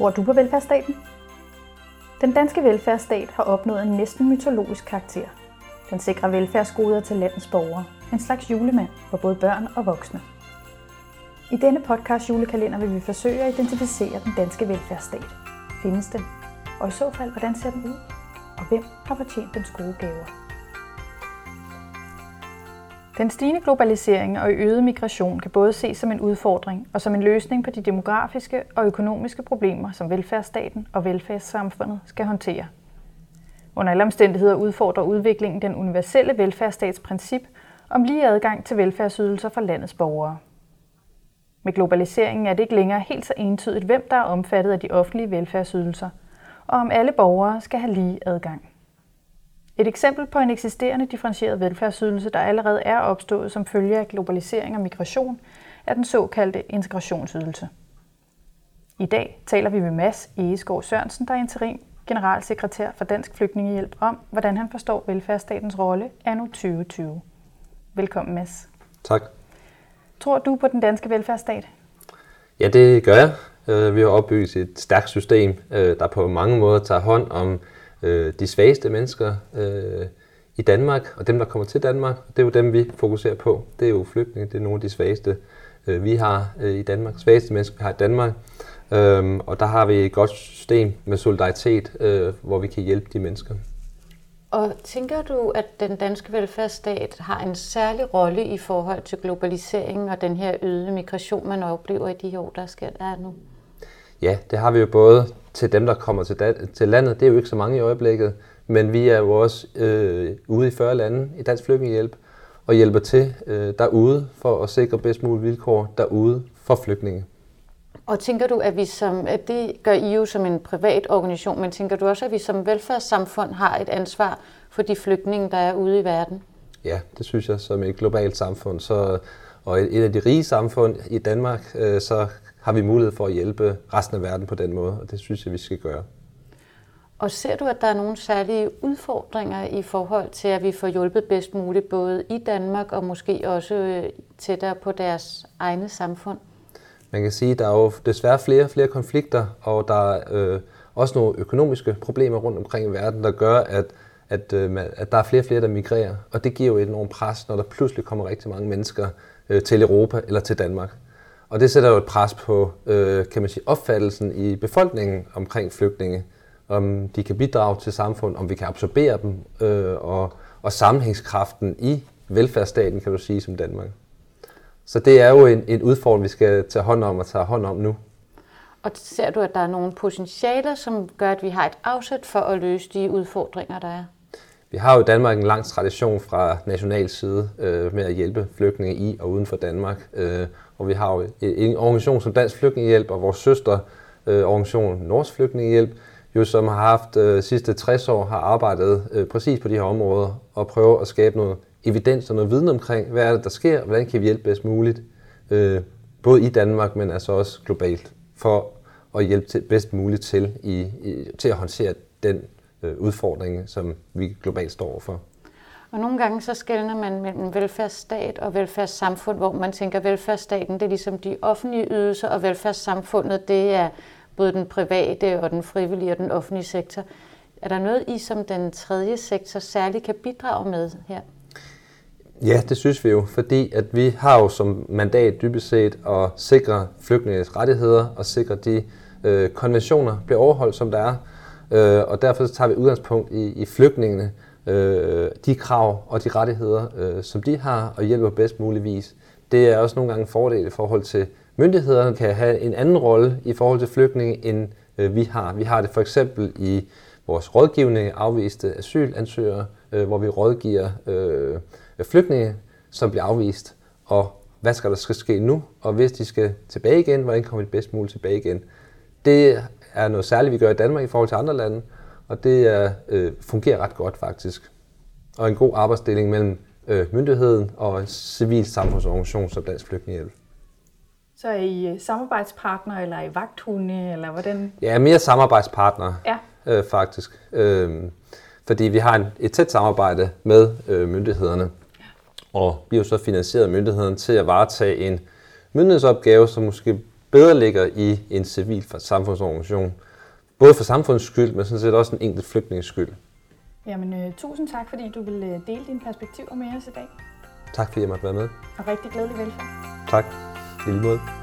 Tror du på velfærdsstaten? Den danske velfærdsstat har opnået en næsten mytologisk karakter. Den sikrer velfærdsgoder til landets borgere. En slags julemand for både børn og voksne. I denne podcast julekalender vil vi forsøge at identificere den danske velfærdsstat. Findes den? Og i så fald, hvordan ser den ud? Og hvem har fortjent dens gode gaver? Den stigende globalisering og øgede migration kan både ses som en udfordring og som en løsning på de demografiske og økonomiske problemer, som velfærdsstaten og velfærdssamfundet skal håndtere. Under alle omstændigheder udfordrer udviklingen den universelle velfærdsstatsprincip om lige adgang til velfærdsydelser for landets borgere. Med globaliseringen er det ikke længere helt så entydigt, hvem der er omfattet af de offentlige velfærdsydelser, og om alle borgere skal have lige adgang. Et eksempel på en eksisterende differentieret velfærdsydelse, der allerede er opstået som følge af globalisering og migration, er den såkaldte integrationsydelse. I dag taler vi med Mads Egeskov Sørensen, der er interim generalsekretær for Dansk Flygtningehjælp, om hvordan han forstår velfærdsstatens rolle anno 2020. Velkommen, Mads. Tak. Tror du på den danske velfærdsstat? Ja, det gør jeg. Øh, vi har opbygget et stærkt system, øh, der på mange måder tager hånd om øh, de svageste mennesker øh, i Danmark, og dem, der kommer til Danmark. Det er jo dem, vi fokuserer på. Det er jo flygtninge, det er nogle af de svageste, øh, vi har øh, i Danmark. Svageste mennesker, vi har i Danmark. Øhm, og der har vi et godt system med solidaritet, øh, hvor vi kan hjælpe de mennesker. Og tænker du, at den danske velfærdsstat har en særlig rolle i forhold til globaliseringen og den her øgede migration, man oplever i de år, der sker der nu? Ja, det har vi jo både til dem, der kommer til, da- til landet. Det er jo ikke så mange i øjeblikket, men vi er jo også øh, ude i 40 lande i Dansk Flygtningehjælp og hjælper til øh, derude for at sikre bedst mulige vilkår derude for flygtninge. Og tænker du, at vi som, at det gør I jo som en privat organisation, men tænker du også, at vi som velfærdssamfund har et ansvar for de flygtninge, der er ude i verden? Ja, det synes jeg som et globalt samfund. Så, og et, et af de rige samfund i Danmark, øh, så har vi mulighed for at hjælpe resten af verden på den måde, og det synes jeg, vi skal gøre. Og ser du, at der er nogle særlige udfordringer i forhold til, at vi får hjulpet bedst muligt, både i Danmark og måske også øh, tættere på deres egne samfund? Man kan sige, at der er jo desværre flere og flere konflikter, og der er øh, også nogle økonomiske problemer rundt omkring i verden, der gør, at, at, øh, at der er flere og flere, der migrerer. Og det giver jo et enormt pres, når der pludselig kommer rigtig mange mennesker øh, til Europa eller til Danmark. Og det sætter jo et pres på, øh, kan man sige, opfattelsen i befolkningen omkring flygtninge. Om de kan bidrage til samfundet, om vi kan absorbere dem, øh, og, og sammenhængskraften i velfærdsstaten, kan du sige, som Danmark. Så det er jo en, en udfordring, vi skal tage hånd om og tage hånd om nu. Og ser du, at der er nogle potentialer, som gør, at vi har et afsæt for at løse de udfordringer, der er? Vi har jo i Danmark en lang tradition fra national side øh, med at hjælpe flygtninge i og uden for Danmark. Øh, og vi har jo en organisation som Dansk Flygtningehjælp og vores søster øh, organisation Norsk Flygtningehjælp, jo som har haft øh, sidste 60 år har arbejdet øh, præcis på de her områder og prøver at skabe noget evidens og noget viden omkring, hvad er det, der sker, og hvordan kan vi hjælpe bedst muligt, øh, både i Danmark, men altså også globalt, for at hjælpe til, bedst muligt til, i, i, til at håndtere den øh, udfordring, som vi globalt står overfor. Og nogle gange så skældner man mellem velfærdsstat og velfærdssamfund, hvor man tænker, at velfærdsstaten det er ligesom de offentlige ydelser, og velfærdssamfundet det er både den private og den frivillige og den offentlige sektor. Er der noget i, som den tredje sektor særligt kan bidrage med her? Ja, det synes vi jo, fordi at vi har jo som mandat dybest set at sikre flygtninges rettigheder og sikre de øh, konventioner bliver overholdt, som der er. Øh, og derfor så tager vi udgangspunkt i, i flygtningene, øh, de krav og de rettigheder, øh, som de har, og hjælper bedst muligvis. Det er også nogle gange en fordel i forhold til myndighederne, kan have en anden rolle i forhold til flygtninge, end øh, vi har. Vi har det for eksempel i vores rådgivning afviste asylansøgere, øh, hvor vi rådgiver øh, flygtninge, som bliver afvist, og hvad skal der ske nu, og hvis de skal tilbage igen, hvordan kommer de bedst muligt tilbage igen. Det er noget særligt, vi gør i Danmark i forhold til andre lande, og det er, øh, fungerer ret godt faktisk. Og en god arbejdsdeling mellem øh, myndigheden og en civil samfundsorganisation som Dansk Flygtningehjælp. Så er I øh, samarbejdspartner, eller er I vagthunde, eller hvordan? Er mere samarbejdspartner, Ja. øh, faktisk. Øh, fordi vi har en, et tæt samarbejde med øh, myndighederne. Og vi jo så finansieret myndighederne til at varetage en myndighedsopgave, som måske bedre ligger i en civil samfundsorganisation. Både for samfundets skyld, men sådan set også en enkelt flygtninges skyld. Jamen, øh, tusind tak, fordi du vil øh, dele dine perspektiver med os i dag. Tak fordi jeg måtte være med. Og rigtig glædelig velfærd. Tak. I lige måde.